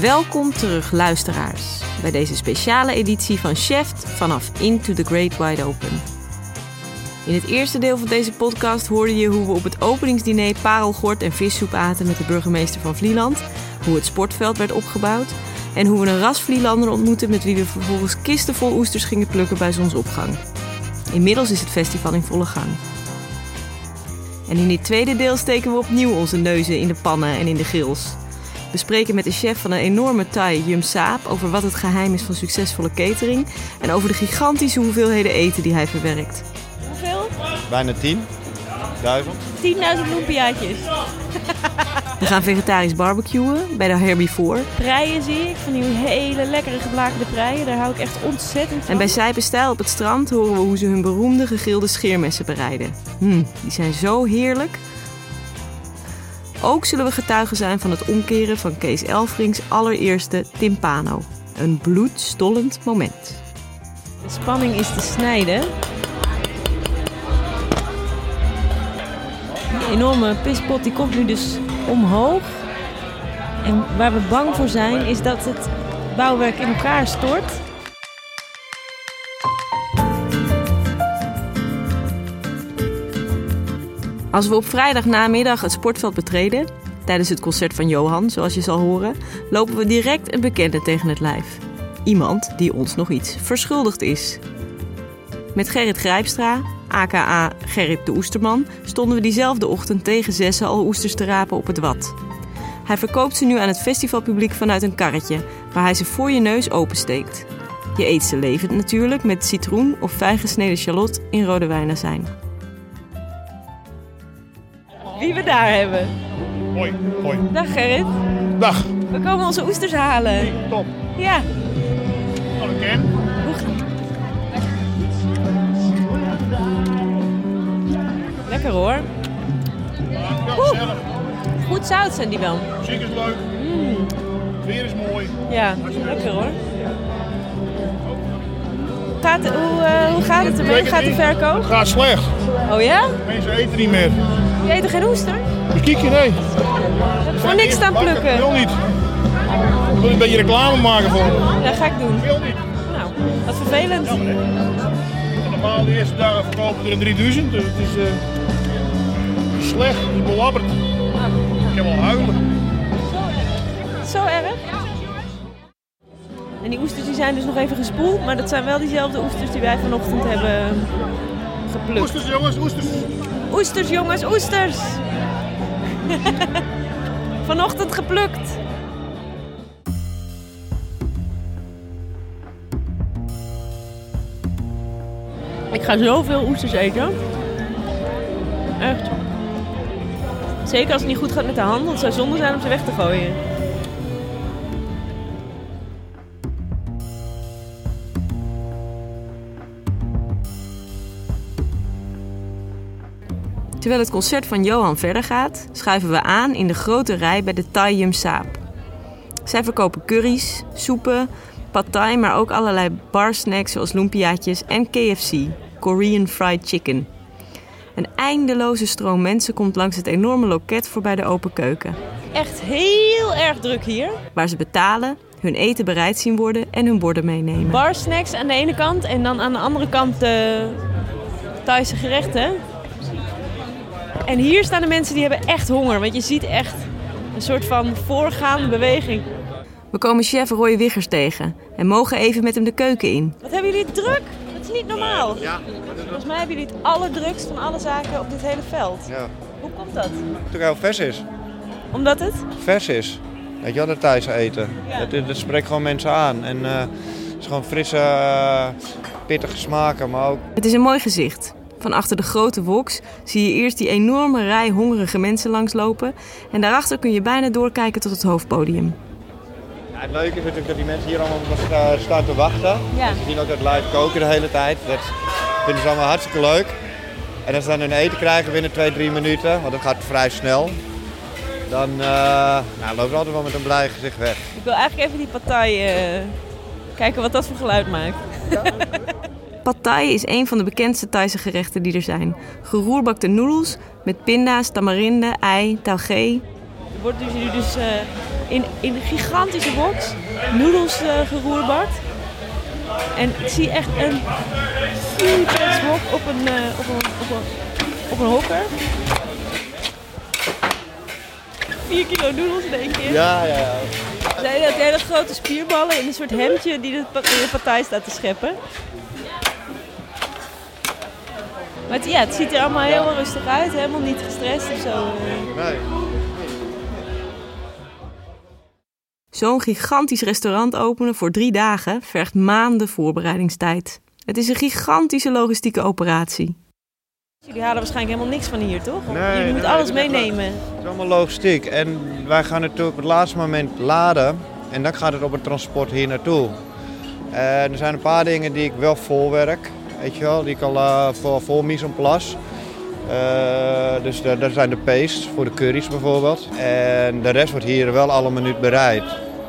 Welkom terug, luisteraars, bij deze speciale editie van Chef vanaf Into the Great Wide Open. In het eerste deel van deze podcast hoorde je hoe we op het openingsdiner parelgort en vissoep aten met de burgemeester van Vlieland, hoe het sportveld werd opgebouwd en hoe we een ras Vlielander ontmoetten met wie we vervolgens kisten vol oesters gingen plukken bij zonsopgang. Inmiddels is het festival in volle gang. En in dit tweede deel steken we opnieuw onze neuzen in de pannen en in de grills. We spreken met de chef van een enorme Thai, Yum Saap, over wat het geheim is van succesvolle catering en over de gigantische hoeveelheden eten die hij verwerkt. Hoeveel? Bijna 10. Duizend. 10.000 loempiaatjes. We gaan vegetarisch barbecuen bij de Herbivore. Preien zie ik, van die hele lekkere geblakerde preien. Daar hou ik echt ontzettend van. En bij Sijpenstijl op het strand horen we hoe ze hun beroemde gegrilde scheermessen bereiden. Hmm, die zijn zo heerlijk. Ook zullen we getuigen zijn van het omkeren van Kees Elfrings allereerste timpano. Een bloedstollend moment. De spanning is te snijden. Die enorme pispot die komt nu dus omhoog. En waar we bang voor zijn is dat het bouwwerk in elkaar stort. Als we op vrijdag namiddag het sportveld betreden, tijdens het concert van Johan, zoals je zal horen, lopen we direct een bekende tegen het lijf. Iemand die ons nog iets verschuldigd is. Met Gerrit Grijpstra, aka Gerrit de Oesterman, stonden we diezelfde ochtend tegen zessen al oesters te rapen op het wat. Hij verkoopt ze nu aan het festivalpubliek vanuit een karretje, waar hij ze voor je neus opensteekt. Je eet ze levend natuurlijk met citroen of fijn gesneden shallot in rode wijnazijn. Wie we daar hebben. Hoi, hoi. Dag Gerrit. Dag. We komen onze oesters halen. Top. Ja. Hallo Ken. Lekker hoor. Oeh. Goed zout zijn die wel. Muziek is leuk. Het weer is mooi. Ja, lekker hoor. Gaat, hoe, eh, hoe gaat het ermee? Gaat de verkoop? Gaat slecht. Oh ja? Mensen eten niet meer. Je eet er geen oester? Dus kijk je, nee. Voor niks staan Ik plukken. wil niet. Ik wil een beetje reclame maken voor. Dat ga ik doen. Ik wil niet. Nou, wat vervelend. En normaal de eerste dagen verkopen we er 3000. Dus het is eh, slecht. Het is belabberd. Ik heb wel huilen. Zo erg? En die oesters die zijn dus nog even gespoeld, maar dat zijn wel diezelfde oesters die wij vanochtend hebben geplukt. Oesters jongens, oesters. Oesters jongens, oesters! vanochtend geplukt. Ik ga zoveel oesters eten. Echt. Zeker als het niet goed gaat met de hand, want het zou zonde zijn om ze weg te gooien. Terwijl het concert van Johan verder gaat, schuiven we aan in de grote rij bij de Thai Yum Saap. Zij verkopen curry's, soepen, pad thai, maar ook allerlei barsnacks zoals lumpiaatjes en KFC, Korean Fried Chicken. Een eindeloze stroom mensen komt langs het enorme loket voorbij de open keuken, Echt heel erg druk hier. waar ze betalen, hun eten bereid zien worden en hun borden meenemen. Bar snacks aan de ene kant en dan aan de andere kant de Thaise gerechten. En hier staan de mensen die hebben echt honger, want je ziet echt een soort van voorgaande beweging. We komen chef Roy Wiggers tegen en mogen even met hem de keuken in. Wat hebben jullie druk? Dat is niet normaal. Ja, Volgens mij hebben jullie het allerdrukst van alle zaken op dit hele veld. ja. Hoe komt dat? Toch heel vers is. Omdat het? vers is. Weet je wel, dat Thaise eten. Ja. Dat, dat spreekt gewoon mensen aan. En eh, het is gewoon frisse, eh, pittige smaken, maar ook... Het is een mooi gezicht. Van achter de grote woks zie je eerst die enorme rij hongerige mensen langslopen. En daarachter kun je bijna doorkijken tot het hoofdpodium. Ja, het leuke is natuurlijk dat die mensen hier allemaal nog sta- staan te wachten. Ja. Ze zien ook dat live koken de hele tijd. Dat vinden ze allemaal hartstikke leuk. En als ze dan hun eten krijgen binnen 2, 3 minuten, want dat gaat vrij snel. Dan eh nou, lopen ze altijd wel met een blij gezicht weg. Ik wil eigenlijk even die partij eh, kijken wat dat voor geluid maakt. Pad Thai is een van de bekendste Thaise gerechten die er zijn. Geroerbakte noedels met pinda's, tamarinde, ei, taugé. Er wordt dus nu dus eh, in, in een gigantische box noedels eh geroerbakt. En ik zie echt een wok op een, eh, op een, op een, op een hokker. 4 kilo noedels in één keer. Ja, ja, ja. Zijn dat hele grote spierballen in een soort hemdje die de, pa- in de partij staat te scheppen. Maar het, ja, het ziet er allemaal heel rustig uit, helemaal niet gestrest of zo. eh. Nee. Zo'n gigantisch restaurant openen voor drie dagen vergt maanden voorbereidingstijd. Het is een gigantische logistieke operatie. Jullie halen waarschijnlijk helemaal niks van hier, toch? Nee, Jullie nee, moeten alles meenemen. Het is allemaal logistiek. En wij gaan natuurlijk op het laatste moment laden. En dan gaat het op het transport hier naartoe. En er zijn een paar dingen die ik wel voorwerk. Weet je wel, die ik al eh, voor, voor mise en place. Eh, dus daar zijn de pastes voor de curry's bijvoorbeeld. En de rest wordt hier wel alle minuut bereid.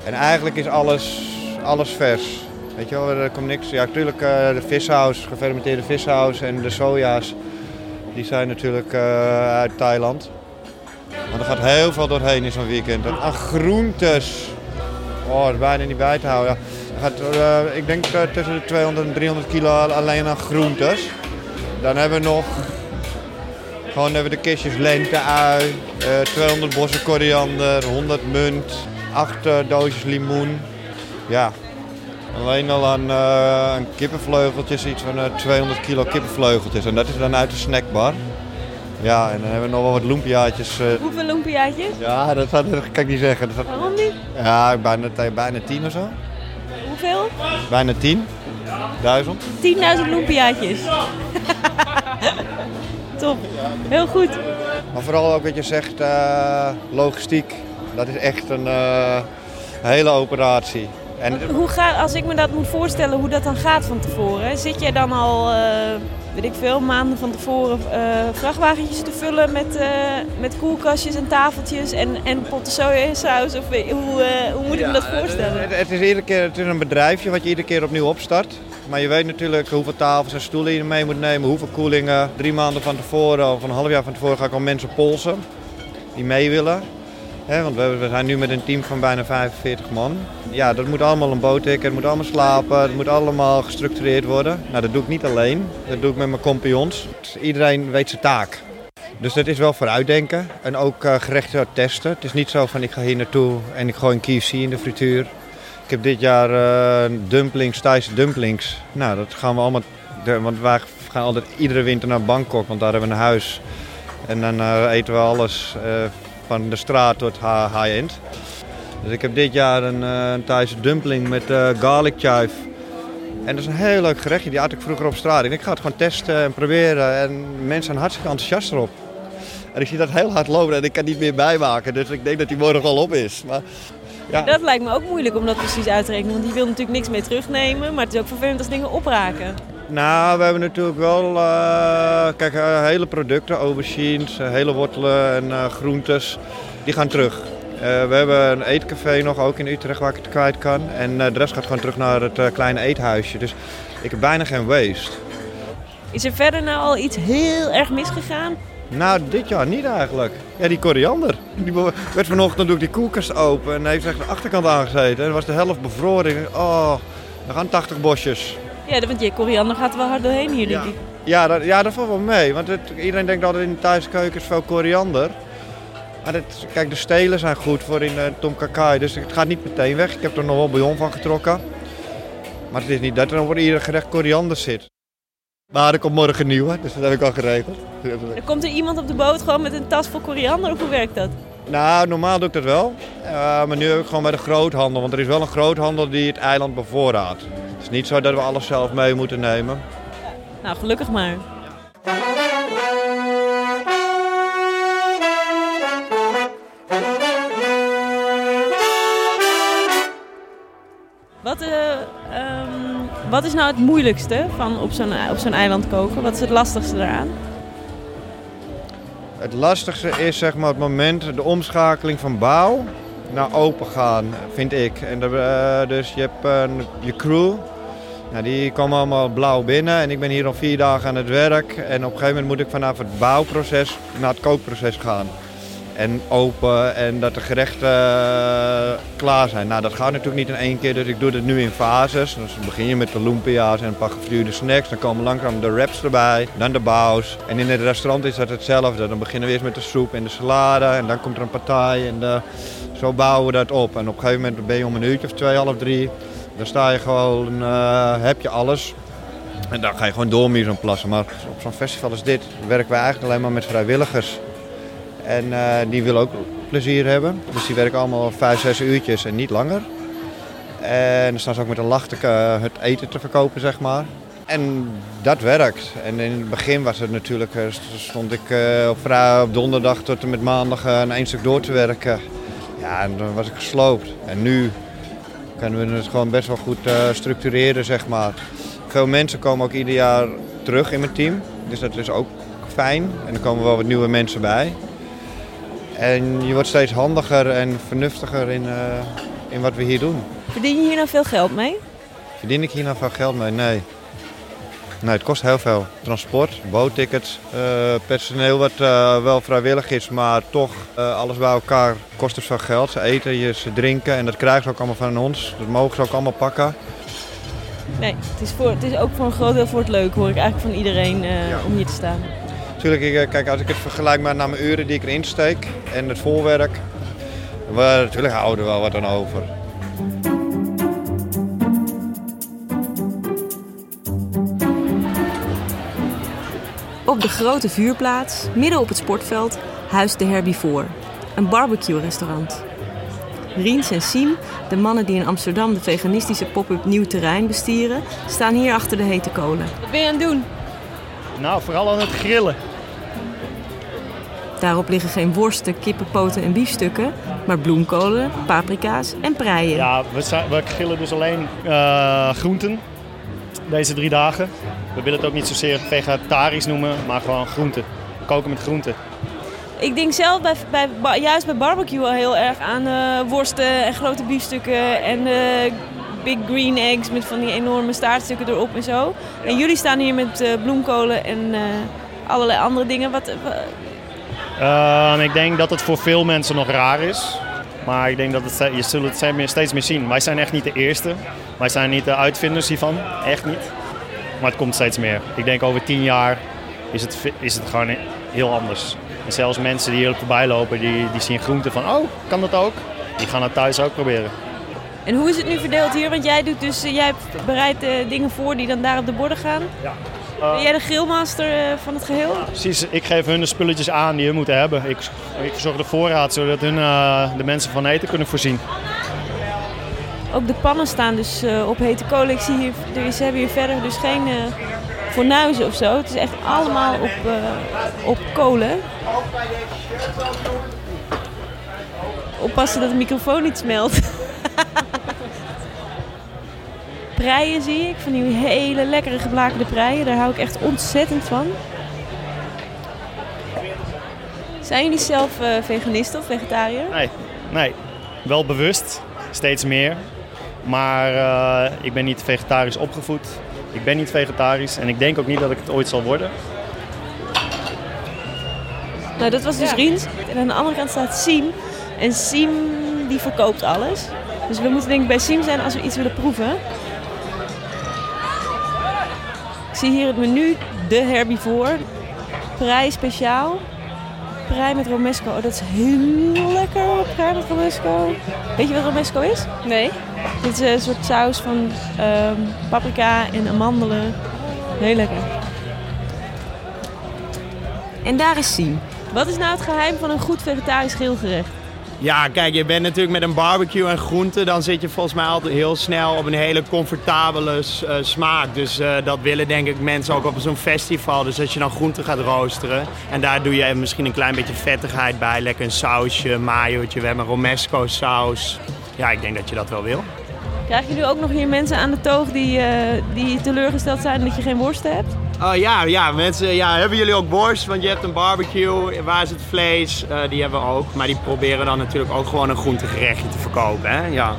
En eigenlijk is alles, alles vers. Weet je wel, er komt niks. Ja, natuurlijk eh, de vissaus, gefermenteerde vissaus en de soja's. Die zijn natuurlijk uit Thailand. Maar er gaat heel veel doorheen in zo'n weekend. En groentes. Oh, dat is bijna niet bij te houden. Er gaat, eh, ik denk eh, tussen de 200 en 300 kilo alleen aan groentes. Dan hebben we nog gewoon hebben we de kistjes lente-ui, eh, 200 bossen koriander, 100 munt, 8 eh, doosjes limoen. Ja, alleen al aan, eh, aan kippenvleugeltjes, iets van eh, 200 kilo kippenvleugeltjes. En dat is dan uit de snackbar. Ja, en dan hebben we nog wel wat lumpiaatjes. eh, Hoeveel lumpiaatjes? ja, dat, dat kan ik niet zeggen. Dat, Waarom niet? ja, bijna, bijna 10 of zo. Hoeveel? Bijna 10. Duizend. 10.000 lumpiaatjes. Top. Heel goed. Maar vooral ook wat je zegt, eh, logistiek. Dat is echt een eh, hele operatie. En Hoe gaat, als ik me dat moet voorstellen, hoe dat dan gaat van tevoren. Zit jij dan al, eh, weet ik veel, maanden van tevoren eh, vrachtwagentjes te vullen met, eh, met koelkastjes en tafeltjes en, en potten sojasaus? Of hoe, eh, hoe moet ik me dat voorstellen? Het, het is iedere keer het is een bedrijfje wat je iedere keer opnieuw opstart. Maar je weet natuurlijk hoeveel tafels en stoelen je mee moet nemen, hoeveel koelingen. Drie maanden van tevoren of een half jaar van tevoren ga ik al mensen polsen die mee willen. Want we, zijn nu met een team van bijna 45 man. Ja, dat moet allemaal een boot tikken, het moet allemaal slapen, het moet allemaal gestructureerd worden. Nou, dat doe ik niet alleen, dat doe ik met mijn compagnons. Iedereen weet zijn taak. Dus dat is wel vooruitdenken en ook eh, gerechten testen. Het is niet zo van ik ga hier naartoe en ik gooi een KFC in de frituur. Ik heb dit jaar eh, dumplings, Thaise dumplings. Nou, dat gaan we allemaal... want wij gaan altijd iedere winter naar Bangkok, want daar hebben we een huis. En dan eh, eten we alles van de straat tot high-end. Dus ik heb dit jaar een, eh een Thaise dumpling met eh, garlic chive. En dat is een heel leuk gerechtje. Die had ik vroeger op straat. Denk, ik ga het gewoon testen en proberen. En mensen zijn hartstikke enthousiast erop. En ik zie dat heel hard lopen en ik kan niet meer bijmaken. Dus ik denk dat die morgen al op is. Maar, ja. Dat lijkt me ook moeilijk om dat precies uit te rekenen, want die wil natuurlijk niks mee terugnemen. Maar het is ook vervelend als dingen opraken. Nou, we hebben natuurlijk wel eh, kijk, eh, hele producten, aubergines, eh, hele wortelen en groentes, die gaan terug. We hebben een eetcafé nog, ook in Utrecht, waar ik het kwijt kan. En de rest gaat gewoon terug naar het kleine eethuisje. Dus ik heb bijna geen waste. Is er verder nou al iets heel erg misgegaan? Nou, dit jaar niet eigenlijk. Ja, die koriander. Die werd vanochtend doe ik die koelkast open en heeft echt de achterkant aangezeten. En was de helft bevroren. Oh, er gaan 80 bosjes. Ja, want je koriander gaat er wel hard doorheen hier, denk Ja. ik. Ja, dat, ja, dat valt wel mee. Want het, iedereen denkt altijd in de thuiskeuken is veel koriander. Maar het, kijk, de stelen zijn goed voor in uh, tom kakai. Dus het gaat niet meteen weg. Ik heb er nog wel bouillon van getrokken. Maar het is niet dat er voor ieder gerecht koriander zit. Maar er komt morgen een nieuwe, dus dat heb ik al geregeld. Er komt er iemand op de boot gewoon met een tas vol koriander, of hoe werkt dat? Nou, normaal doe ik dat wel. Uh, maar nu heb ik gewoon bij de groothandel. Want er is wel een groothandel die het eiland bevoorraadt. Het is niet zo dat we alles zelf mee moeten nemen. Nou, gelukkig maar. Wat, eh, ehm, wat is nou het moeilijkste van op zo'n op zo'n eiland koken? Wat is het lastigste daaraan? Het lastigste is zeg maar het moment, de omschakeling van bouw naar open gaan, vind ik. En uh, dus je hebt uh, je crew, nou, die komen allemaal blauw binnen en ik ben hier al vier dagen aan het werk. En op een gegeven moment moet ik vanaf het bouwproces naar het kookproces gaan. En open en dat de gerechten eh, klaar zijn. Nou, dat gaat natuurlijk niet in één keer, dus ik doe het nu in fases. Dus dan begin je met de lumpia's en een paar gefrituurde snacks. Dan komen langzaam de wraps erbij, dan de baus. En in het restaurant is dat hetzelfde. Dan beginnen we eerst met de soep en de salade en dan komt er een partij en de, zo bouwen we dat op. En op een gegeven moment ben je om een uurtje of twee, half drie. Dan sta je gewoon, uh, heb je alles. En dan ga je gewoon door met zo'n plassen. Maar op zo'n festival als dit werken wij eigenlijk alleen maar met vrijwilligers. En uh, die willen ook plezier hebben. Dus die werken allemaal vijf, zes uurtjes en niet langer. En dan staan ze ook met een lach te, uh, het eten te verkopen, zeg maar. En dat werkt. En in het begin was het natuurlijk, stond ik op, vrijdag, op donderdag tot en met maandag een één stuk door te werken. Ja, en dan was ik gesloopt. En nu kunnen we het gewoon best wel goed uh, structureren, zeg maar. Veel mensen komen ook ieder jaar terug in mijn team. Dus dat is ook fijn. En er komen wel wat nieuwe mensen bij. En je wordt steeds handiger en vernuftiger in, uh, in wat we hier doen. Verdien je hier nou veel geld mee? Verdien ik hier nou veel geld mee? Nee. Nee, het kost heel veel. Transport, boottickets, uh, personeel wat uh, wel vrijwillig is, maar toch uh, alles bij elkaar kost dus veel geld. Ze eten, je, ze drinken en dat krijgen ze ook allemaal van ons. Dat mogen ze ook allemaal pakken. Nee, het is, voor, het is ook voor een groot deel voor het leuk, hoor ik eigenlijk van iedereen ja. om hier te staan. Tuurlijk, ik, kijk, als ik het vergelijk met naar mijn uren die ik erin steek en het voorwerk, we, natuurlijk houden we wel wat aan over. Op de grote vuurplaats, midden op het sportveld, huist de Herbivore, een barbecue-restaurant. Riens en Siem, de mannen die in Amsterdam de veganistische pop-up Nieuw Terrein bestieren, staan hier achter de hete kolen. Wat ben je aan het doen? Nou, vooral aan het grillen. Daarop liggen geen worsten, kippenpoten en biefstukken, maar bloemkolen, paprika's en preien. Ja, we, zijn, we grillen dus alleen uh, groenten deze drie dagen. We willen het ook niet zozeer vegetarisch noemen, maar gewoon groenten. Koken met groenten. Ik denk zelf bij, bij, juist bij barbecue al heel erg aan uh, worsten en grote biefstukken en uh, big green eggs met van die enorme staartstukken erop en zo. Ja. En jullie staan hier met uh, bloemkolen en allerlei andere dingen. Wat, ik denk dat het voor veel mensen nog raar is. Maar ik denk dat het, je zult het steeds meer zien. Wij zijn echt niet de eerste. Wij zijn niet de uitvinders hiervan. Echt niet. Maar het komt steeds meer. Ik denk over tien jaar is het, is het gewoon heel anders. En zelfs mensen die hier voorbij lopen, die, die zien groenten van... Oh, kan dat ook? Die gaan het thuis ook proberen. En hoe is het nu verdeeld hier? Want jij, doet dus, jij bereidt uh, dingen voor die dan daar op de borden gaan. Ja. Uh, ben jij de grillmaster uh, van het geheel? Precies. Ik geef hun de spulletjes aan die hun moeten hebben. Ik, ik zorg de voorraad zodat hun de mensen van eten kunnen voorzien. Ook de pannen staan dus op hete kolen. Ik zie hier, ze hebben hier verder dus geen fornuizen of zo. Het is echt allemaal op, op kolen. Oppassen dat de microfoon niet smelt. preien zie ik, van die hele lekkere geblakerde preien. Daar hou ik echt ontzettend van. Zijn jullie zelf uh, veganist of vegetariër? Nee, nee, wel bewust, steeds meer. Maar uh, ik ben niet vegetarisch opgevoed. Ik ben niet vegetarisch en ik denk ook niet dat ik het ooit zal worden. Nou, dat was dus ja. Riens. En aan de andere kant staat Siem. En Siem die verkoopt alles. Dus we moeten denk ik bij Siem zijn als we iets willen proeven. Ik zie hier het menu, de herbivore. Prei speciaal. Prei met romesco. Oh, dat is heel lekker. Prei met romesco. Weet je wat romesco is? Nee. Dit is een soort saus van um, paprika en amandelen. Heel lekker. En daar is Siem. Wat is nou het geheim van een goed vegetarisch grillgerecht? Ja, kijk, je bent natuurlijk met een barbecue en groenten, dan zit je volgens mij altijd heel snel op een hele comfortabele uh, smaak. Dus uh, dat willen denk ik mensen ook op zo'n festival. Dus als je dan groenten gaat roosteren en daar doe je misschien een klein beetje vettigheid bij. Lekker een sausje, mayootje, we hebben romesco saus. Ja, ik denk dat je dat wel wil. Krijg je nu ook nog hier mensen aan de toog die, uh, die teleurgesteld zijn dat je geen worsten hebt? Oh ja, ja, mensen, ja, hebben jullie ook borst? Want je hebt een barbecue, waar is het vlees? Uh, die hebben we ook. Maar die proberen dan natuurlijk ook gewoon een groentegerechtje te verkopen. Hè? Ja.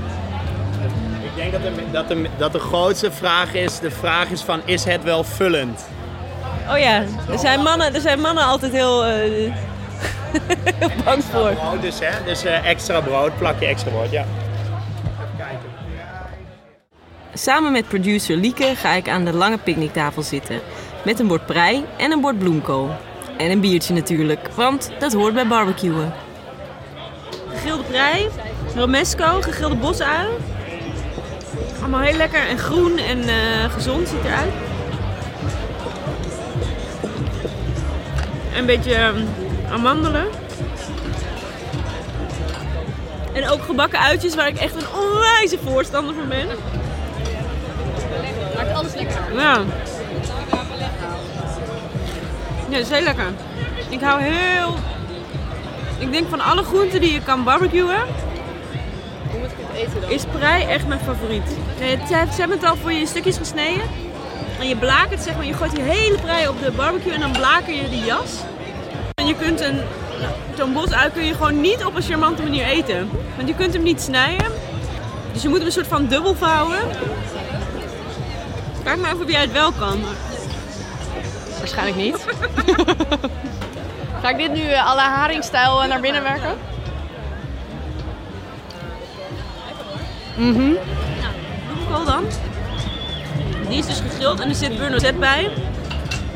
Ik denk dat de, dat, de, dat de grootste vraag is, de vraag is van, is het wel vullend? Oh ja, er zijn mannen, er zijn mannen altijd heel... Uh, bang voor. Brood dus, hè? Dus eh, extra brood, plakje extra brood, ja. Samen met producer Lieke ga ik aan de lange picknicktafel zitten. Met een bord prei en een bord bloemkool. En een biertje natuurlijk, want dat hoort bij barbecuen. Gegrilde prei, romesco, gegrilde bosui. Allemaal heel lekker en groen en eh, gezond ziet eruit. Een beetje ehm, amandelen. En ook gebakken uitjes waar ik echt een onwijze voorstander van ben. Ja. Ja, dat is heel lekker. Ik hou heel... Ik denk van alle groenten die je kan barbecuen, Hoe moet ik het eten dan? is prei echt mijn favoriet. Nee, het- ze hebben het al voor je in stukjes gesneden. En je blakert, zeg maar, je gooit die hele prei op de barbecue en dan blaker je die jas. En je kunt een... Zo'n bosui kun je gewoon niet op een charmante manier eten. Want je kunt hem niet snijden. Dus je moet hem een soort van dubbel vouwen. Kijk maar even of jij het wel kan. Waarschijnlijk niet. Ga ik dit nu eh, à la haringstijl eh, naar binnen werken? bloemkool dan. Die is dus gegrild en er zit Z bij.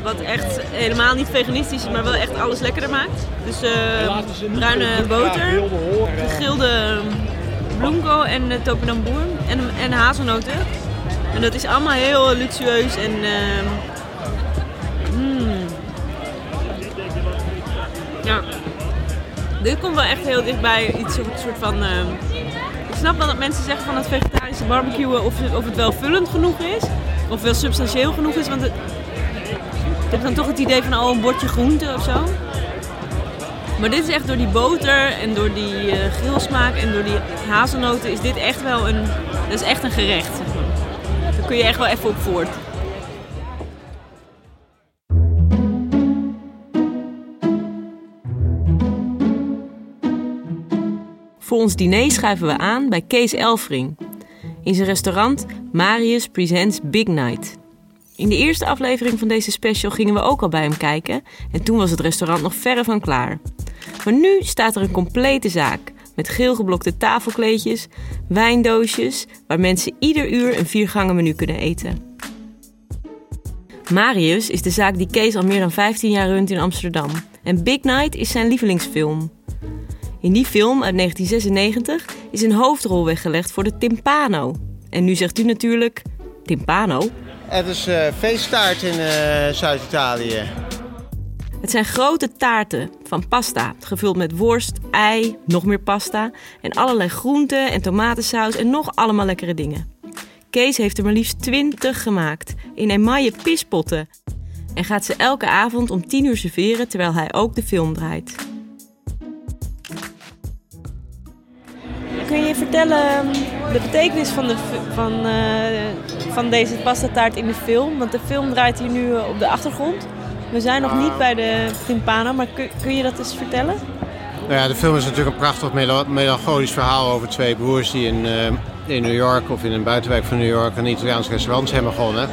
Wat echt helemaal niet veganistisch is, maar wel echt alles lekkerder maakt. Dus eh, bruine boter, gegrilde bloemkool en uh, topinambour en, en hazelnoten. En dat is allemaal heel luxueus en... mm. Ja. Dit komt wel echt heel dichtbij iets soort, soort van... ehm, ik snap wel dat mensen zeggen van het vegetarische barbecuen of, of het wel vullend genoeg is. Of wel substantieel genoeg is. Want het, ik heb dan toch het idee van al een bordje groente of zo. Maar dit is echt door die boter en door die eh grillsmaak en door die hazelnoten is dit echt wel een, dat is echt een gerecht. Kun je echt wel even op voort. Voor ons diner schuiven we aan bij Kees Elfring. In zijn restaurant Marius Presents Big Night. In de eerste aflevering van deze special gingen we ook al bij hem kijken en toen was het restaurant nog verre van klaar. Maar nu staat er een complete zaak met geel geblokte tafelkleedjes, wijndoosjes waar mensen ieder uur een viergangen menu kunnen eten. Marius is de zaak die Kees al meer dan 15 jaar runt in Amsterdam en Big Night is zijn lievelingsfilm. In die film uit 1996 is een hoofdrol weggelegd voor de timpano. En nu zegt u natuurlijk, timpano? Het is feesttaart in eh, Zuid-Italië. Het zijn grote taarten van pasta, gevuld met worst, ei, nog meer pasta en allerlei groenten en tomatensaus en nog allemaal lekkere dingen. Kees heeft er maar liefst 20 gemaakt in emaille pispotten en gaat ze elke avond om 10 uur serveren terwijl hij ook de film draait. Kun je vertellen de betekenis van, de, van, eh, van deze pastataart in de film? Want de film draait hier nu eh, op de achtergrond. We zijn nog niet bij de timpano, maar kun, kun je dat eens vertellen? Nou ja, de film is natuurlijk een prachtig mela- melancholisch verhaal over twee broers die in, eh, in New York of in een buitenwijk van New York een Italiaans restaurant zijn begonnen.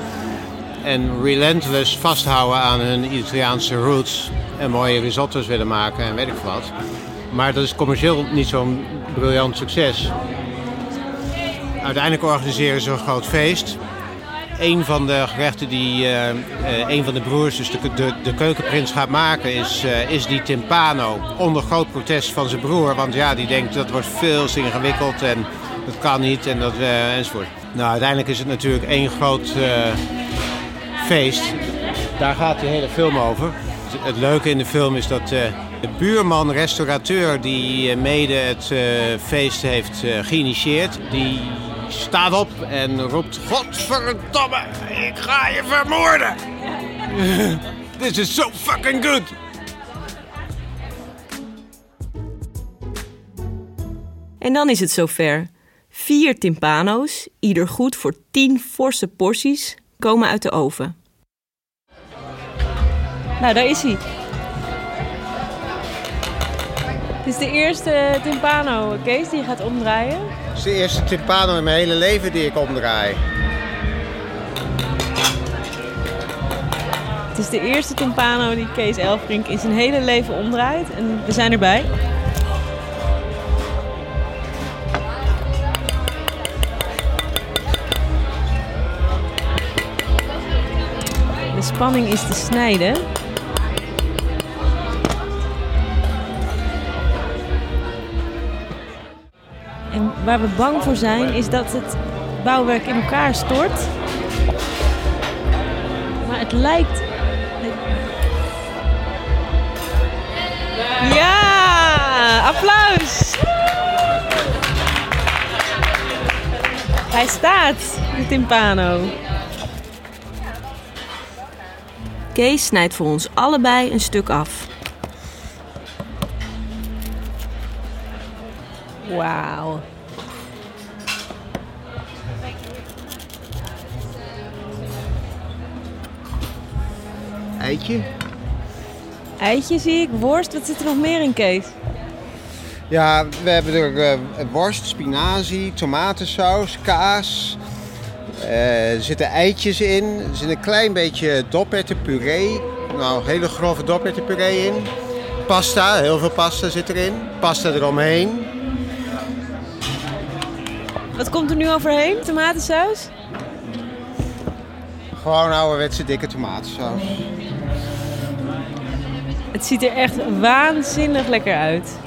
En relentless vasthouden aan hun Italiaanse roots en mooie risotto's willen maken en weet ik wat. Maar dat is commercieel niet zo'n briljant succes. Uiteindelijk organiseren ze een groot feest. Een van de gerechten die eh, eh, een van de broers, dus de, de, de keukenprins, gaat maken, is, eh, is die timpano. Onder groot protest van zijn broer, want ja, die denkt dat wordt veel te ingewikkeld en dat kan niet en dat, enzovoort. Nou, uiteindelijk is het natuurlijk één groot feest. Daar gaat die hele film over. Het leuke in de film is dat de buurman, restaurateur die mede het feest heeft geïnitieerd, die staat op en roept: Godverdomme, ik ga je vermoorden! This is so fucking good! En dan is het zover. Vier timpano's, ieder goed voor 10 forse porties, komen uit de oven. Nou, daar is hij. Het is de eerste timpano, Kees, die je gaat omdraaien. Het is de eerste timpano in mijn hele leven die ik omdraai. Het is de eerste timpano die Kees Elfrink in zijn hele leven omdraait. En we zijn erbij. De spanning is te snijden. Waar we bang voor zijn is dat het bouwwerk in elkaar stort. Maar het lijkt. Ja, applaus. Hij staat, de timpano. Kees snijdt voor ons allebei een stuk af. Eitje zie ik, worst. Wat zit er nog meer in, Kees? Ja, we hebben er eh, worst, spinazie, tomatensaus, kaas. Eh, er zitten eitjes in. Er zit een klein beetje doperwtenpuree. Nou, hele grove doperwtenpuree in. Pasta, heel veel pasta zit erin. Pasta eromheen. Wat komt er nu overheen? Tomatensaus? Gewoon ouderwetse dikke tomatensaus. Het ziet er echt waanzinnig lekker uit.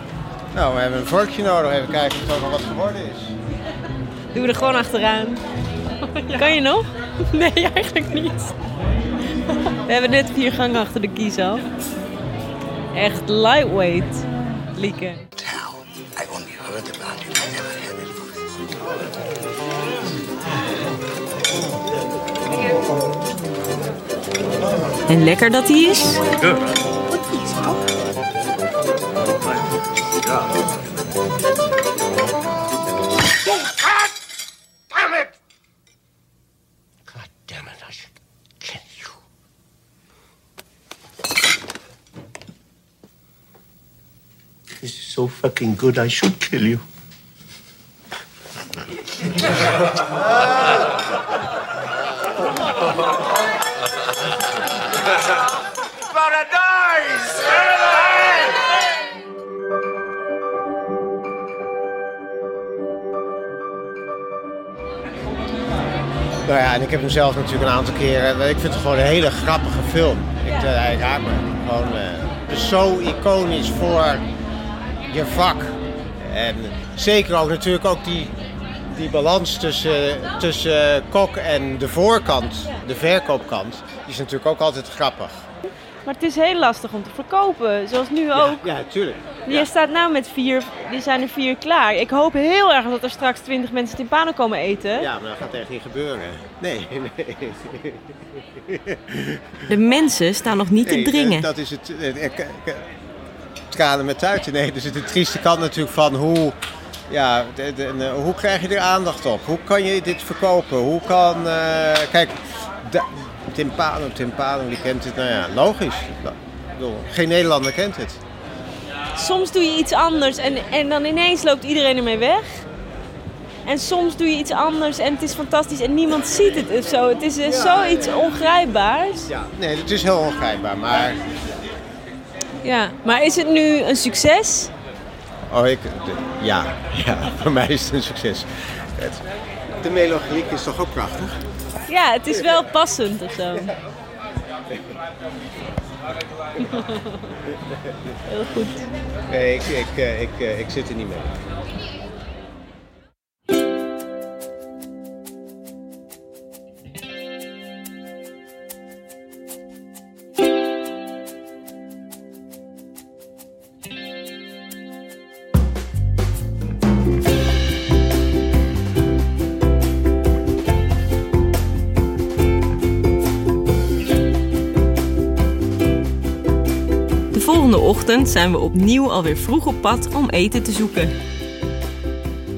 Nou, we hebben een vorkje nodig. Even kijken of het ook nog wat geworden is. Doen we er gewoon achteraan. Kan je nog? Nee, eigenlijk niet. We hebben net vier gangen achter de kies af. Echt lightweight, Lieke. I only heard about it. I never had it. En lekker dat hij is. So fucking good, I should kill you. Nou ja, en ik heb hem zelf natuurlijk een aantal keren. Ik vind het gewoon een hele grappige film. Ik, eh, hij raakt me gewoon. eh, het is zo iconisch voor je vak. En zeker ook natuurlijk ook die, die balans tussen, tussen kok en de voorkant, de verkoopkant. Die is natuurlijk ook altijd grappig. Maar het is heel lastig om te verkopen, zoals nu ook. Ja, tuurlijk. Je staat nou met vier, die zijn er vier klaar. Ik hoop heel erg dat er straks twintig mensen timpano komen eten. Ja, maar dat gaat echt niet gebeuren. Nee, nee. De mensen staan nog niet te dringen. eh, Dat is het. Tranen met tuiten. Nee, dus het de trieste kant natuurlijk van hoe. Ja, de- de- de- hoe krijg je er aandacht op? Hoe kan je dit verkopen? Hoe kan. eh, kijk, da- Timpano, Timpano, die kent het. Nou ja, logisch. Ik bedoel, Geen Nederlander kent het. Soms doe je iets anders en, en dan ineens loopt iedereen ermee weg. En soms doe je iets anders en het is fantastisch en niemand ziet het of zo. Het is eh, zoiets ongrijpbaars. Ja, nee, het is heel ongrijpbaar. Maar. Ja, maar is het nu een succes? Oh, ik. ja, ja, voor mij is het een succes. Het, de melodiek is toch ook prachtig? Ja, het is wel passend of zo. Heel goed. Nee, ik, ik, eh, ik, eh, ik zit er niet mee. Ochtend zijn we opnieuw alweer vroeg op pad om eten te zoeken.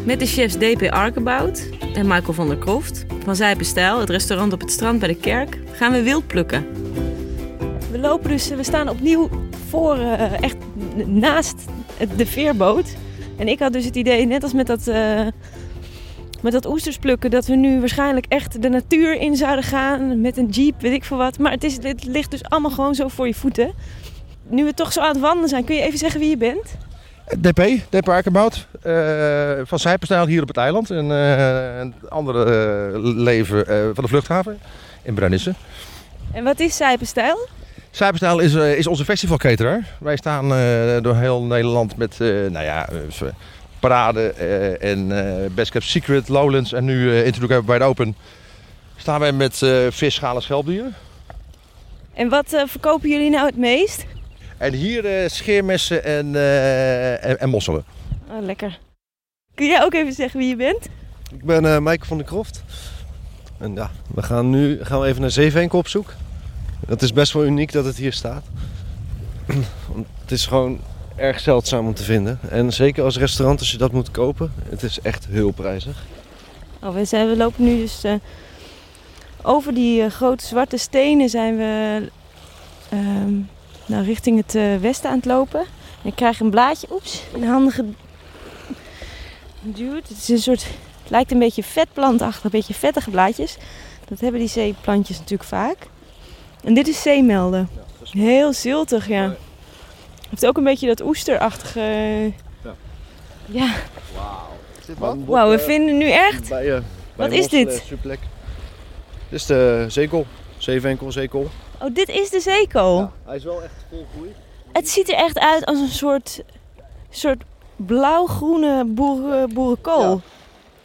Met de chefs DP Arkenbout en Michael van der Kroft van Zijpenstijl, het restaurant op het strand bij de kerk, gaan we wild plukken. We lopen dus, we staan opnieuw voor, eh, echt naast de veerboot. En ik had dus het idee, net als met dat, eh, met dat oesters plukken dat we nu waarschijnlijk echt de natuur in zouden gaan met een jeep, weet ik veel wat. Maar het, is, het ligt dus allemaal gewoon zo voor je voeten. Nu we toch zo aan het wandelen zijn, kun je even zeggen wie je bent? DP, DP Arkenbout, eh van Zijperstijl hier op het eiland. En eh, een andere eh, leven van de vluchthaven in Brennisse. En wat is Zijpenstijl? Zijperstijl is, is onze festivalcateraar. Wij staan door heel Nederland met nou ja, parade en Best Kept Secret, Lowlands en nu eh Into the Wide Open. Staan wij met vis, schalen, schelpdieren. En wat verkopen jullie nou het meest? En hier eh, scheermessen en, eh, en, en mosselen. Oh, lekker. Kun jij ook even zeggen wie je bent? Ik ben eh Maaike van der Kroft. En ja, we gaan nu gaan we even naar zeevenkel op zoek. Het is best wel uniek dat het hier staat. Want het is gewoon erg zeldzaam om te vinden. En zeker als restaurant als je dat moet kopen, het is echt heel prijzig. Oh, we, zijn, we lopen nu dus eh, over die grote zwarte stenen zijn we ehm, nou, richting het eh, westen aan het lopen. En ik krijg een blaadje, oeps, een handige duwt. Het is een soort, het lijkt een beetje vetplantachtig, een beetje vettige blaadjes. Dat hebben die zeeplantjes natuurlijk vaak. En dit is zeemelden. Heel ziltig, ja. Heeft ook een beetje dat oesterachtige... Ja. Wauw, we vinden nu echt... Bij, eh, Wat is dit? Lekker. Dit is de zeekool. Zeevenkel, zeekool. Oh, dit is de zeekool. Hij is wel echt vol groei. Het ziet er echt uit als een soort, soort blauw-groene boeren, boerenkool.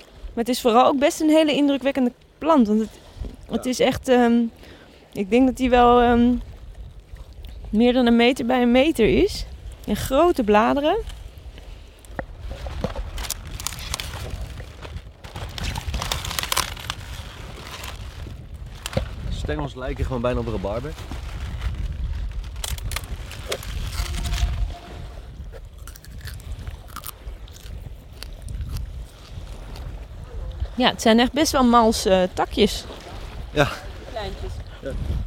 Maar het is vooral ook best een hele indrukwekkende plant. Want het, het is echt... ehm, ik denk dat die wel ehm, meer dan een meter bij een meter is. En grote bladeren. Stengels lijken gewoon bijna op de rabarber. Ja, het zijn echt best wel mals eh, takjes. Ja. Kleintjes.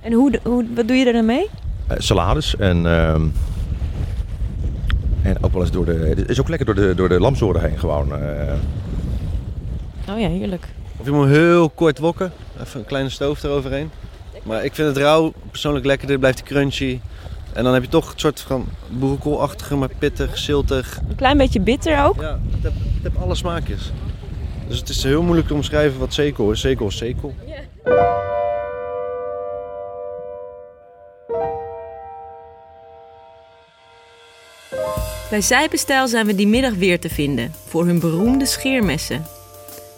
En hoe, hoe, wat doe je er dan mee? Eh, salades en, ehm, en ook wel eens door de. Het is ook lekker door de, door de lamzoren heen gewoon. eh. Oh ja, heerlijk. Of je moet hem heel kort wokken. Even een kleine stoof eroverheen. Maar ik vind het rauw persoonlijk lekkerder. Blijft hij crunchy. En dan heb je toch een soort van boerenkoolachtige, maar pittig, ziltig. Een klein beetje bitter ook. Ja, het heeft, het heeft alle smaakjes. Dus het is heel moeilijk te omschrijven wat zeekool is. Zeekool is zeekool. Bij Zijpenstijl zijn we die middag weer te vinden voor hun beroemde scheermessen.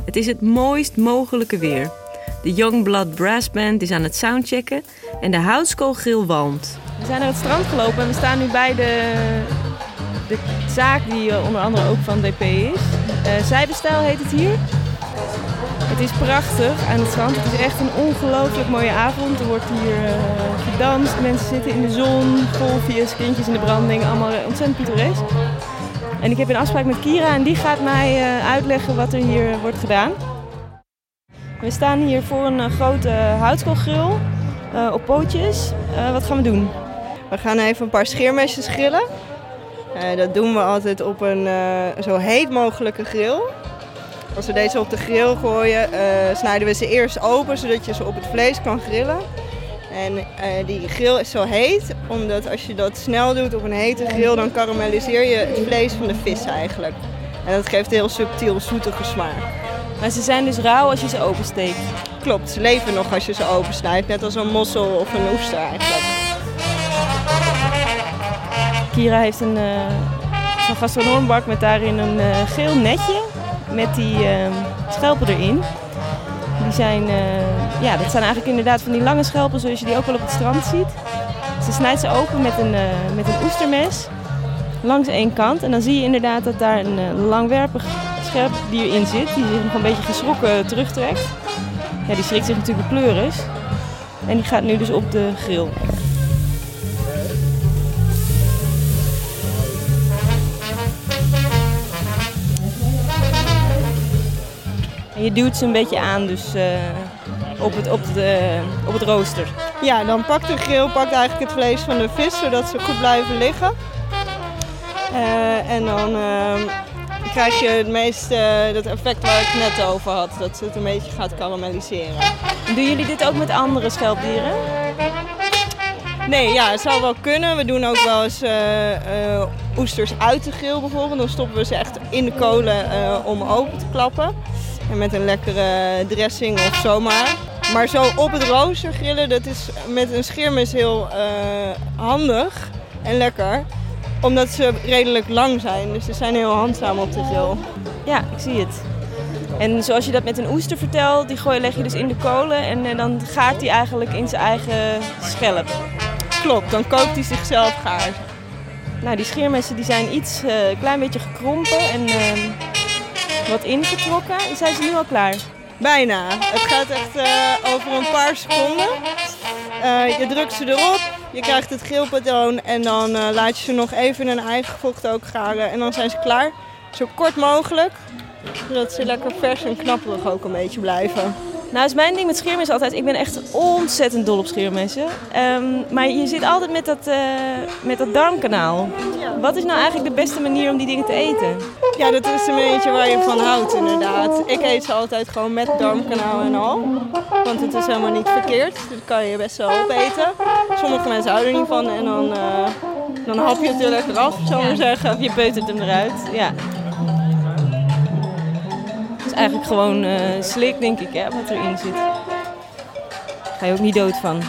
Het is het mooist mogelijke weer. De Youngblood Brass Band is aan het soundchecken en de houtskoolgrill walmt. We zijn naar het strand gelopen en we staan nu bij de, de zaak die eh, onder andere ook van DP is. Eh Zijbestijl heet het hier. Het is prachtig aan het strand. Het is echt een ongelooflijk mooie avond. Er wordt hier eh, gedanst, mensen zitten in de zon, golfjes, kindjes in de branding. Allemaal ontzettend pittoresk. En ik heb een afspraak met Kira en die gaat mij uitleggen wat er hier wordt gedaan. We staan hier voor een eh, grote houtskoolgrill eh, op pootjes. Eh, wat gaan we doen? We gaan even een paar scheermesjes grillen. Dat doen we altijd op een zo heet mogelijke grill. Als we deze op de grill gooien, snijden we ze eerst open zodat je ze op het vlees kan grillen. En die grill is zo heet, omdat als je dat snel doet op een hete grill, dan karamelliseer je het vlees van de vis eigenlijk. En dat geeft een heel subtiel zoetige smaak. Maar ze zijn dus rauw als je ze opensteekt. Klopt, ze leven nog als je ze opensnijdt, net als een mossel of een oester eigenlijk. Kira heeft een, eh zo'n met daarin een eh, geel netje met die eh, schelpen erin. Die zijn, eh, ja, dat zijn eigenlijk inderdaad van die lange schelpen zoals je die ook wel op het strand ziet. Ze snijdt ze open met een, met een oestermes langs één kant. En dan zie je inderdaad dat daar een eh, langwerpig scherpdier in zit. Die zich nog een beetje geschrokken terugtrekt. Ja, die schrikt zich natuurlijk de pleuris. En die gaat nu dus op de grill. En je duwt ze een beetje aan, dus eh, op, het, op, de, op het rooster. Ja, dan pakt de grill pakt eigenlijk het vlees van de vis, zodat ze goed blijven liggen. Eh, en dan, krijg je het meest eh, dat effect waar ik het net over had. Dat het een beetje gaat karamelliseren. Doen jullie dit ook met andere schelpdieren? Nee, ja, het zou wel kunnen. We doen ook wel eens eh, eh, oesters uit de grill bijvoorbeeld. Dan stoppen we ze echt in de kolen om open te klappen. En met een lekkere dressing of zomaar. Maar zo op het rooster grillen, dat is met een scheermes heel eh, handig en lekker. Omdat ze redelijk lang zijn, dus ze zijn heel handzaam op de grill. Ja, ik zie het. En zoals je dat met een oester vertelt, die gooi, leg je dus in de kolen en eh, dan gaart hij eigenlijk in zijn eigen schelp. Klopt, dan kookt hij zichzelf gaar. Nou, die scheermessen die zijn iets, eh, een klein beetje gekrompen en eh, wat ingetrokken. Zijn ze nu al klaar? Bijna. Het gaat echt eh, over een paar seconden. Je drukt ze erop, je krijgt het geelpatroon en dan eh, laat je ze nog even in hun eigen vocht ook garen. En dan zijn ze klaar. Zo kort mogelijk, zodat ze lekker vers en knapperig ook een beetje blijven. Nou, is mijn ding met scheermessen altijd. Ik ben echt ontzettend dol op scheermessen. Ehm, maar je zit altijd met dat, eh, met dat darmkanaal. Wat is nou eigenlijk de beste manier om die dingen te eten? Ja, dat is een beetje waar je van houdt inderdaad. Ik eet ze altijd gewoon met darmkanaal en al. Want het is helemaal niet verkeerd. Dat kan je best wel opeten. Sommige mensen houden er niet van en dan, eh, dan hap je het er lekker af, zou ik maar zeggen. Of je peutert hem eruit. Ja. Eigenlijk gewoon eh, slik, denk ik, hè, wat erin zit. Daar ga je ook niet dood van.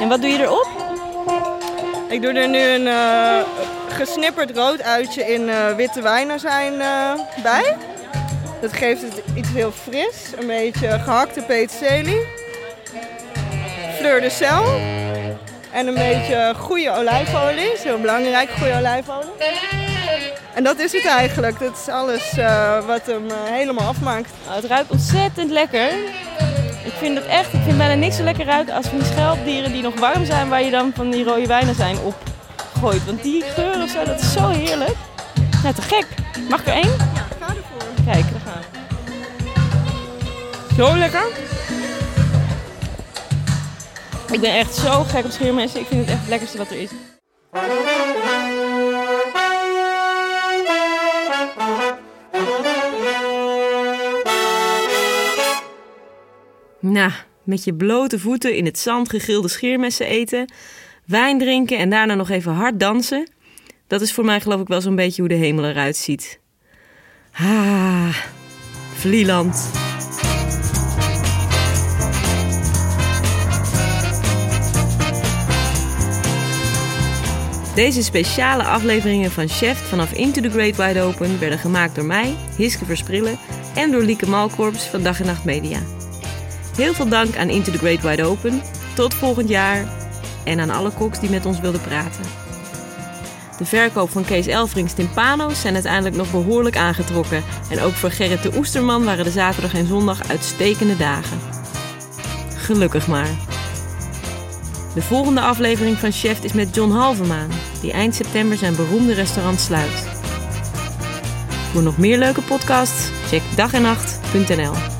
En wat doe je erop? Ik doe er nu een eh, gesnipperd rood uitje in eh, witte wijnazijn bij. Dat geeft het iets heel fris. Een beetje gehakte peterselie. Fleur de sel. En een beetje goede olijfolie. is heel belangrijk, goede olijfolie. En dat is het eigenlijk. Dat is alles eh, wat hem eh, helemaal afmaakt. Nou, het ruikt ontzettend lekker. Ik vind het echt, ik vind bijna niks zo lekker ruiken als van die schelpdieren die nog warm zijn, waar je dan van die rode wijnen zijn op gooit. Want die geur of zo, dat is zo heerlijk. Nou, te gek. Mag ik er één? Ja, ga ervoor. Kijk, daar gaan we. Zo lekker. Ik ben echt zo gek op scheermessen. Ik vind het echt het lekkerste wat er is. Nou, met je blote voeten in het zand gegrilde scheermessen eten, wijn drinken en daarna nog even hard dansen. Dat is voor mij geloof ik wel zo'n beetje hoe de hemel eruit ziet. Ah, Vlieland. Deze speciale afleveringen van Chef vanaf Into the Great Wide Open werden gemaakt door mij, Hiske Versprillen, en door Lieke Malkorps van Dag en Nacht Media. Heel veel dank aan Into the Great Wide Open. Tot volgend jaar. En aan alle koks die met ons wilden praten. De verkoop van Kees Elfrings timpano's zijn uiteindelijk nog behoorlijk aangetrokken. En ook voor Gerrit de Oesterman waren de zaterdag en zondag uitstekende dagen. Gelukkig maar. De volgende aflevering van Chef is met John Halvermaan, die eind september zijn beroemde restaurant sluit. Voor nog meer leuke podcasts, check dagennacht.nl.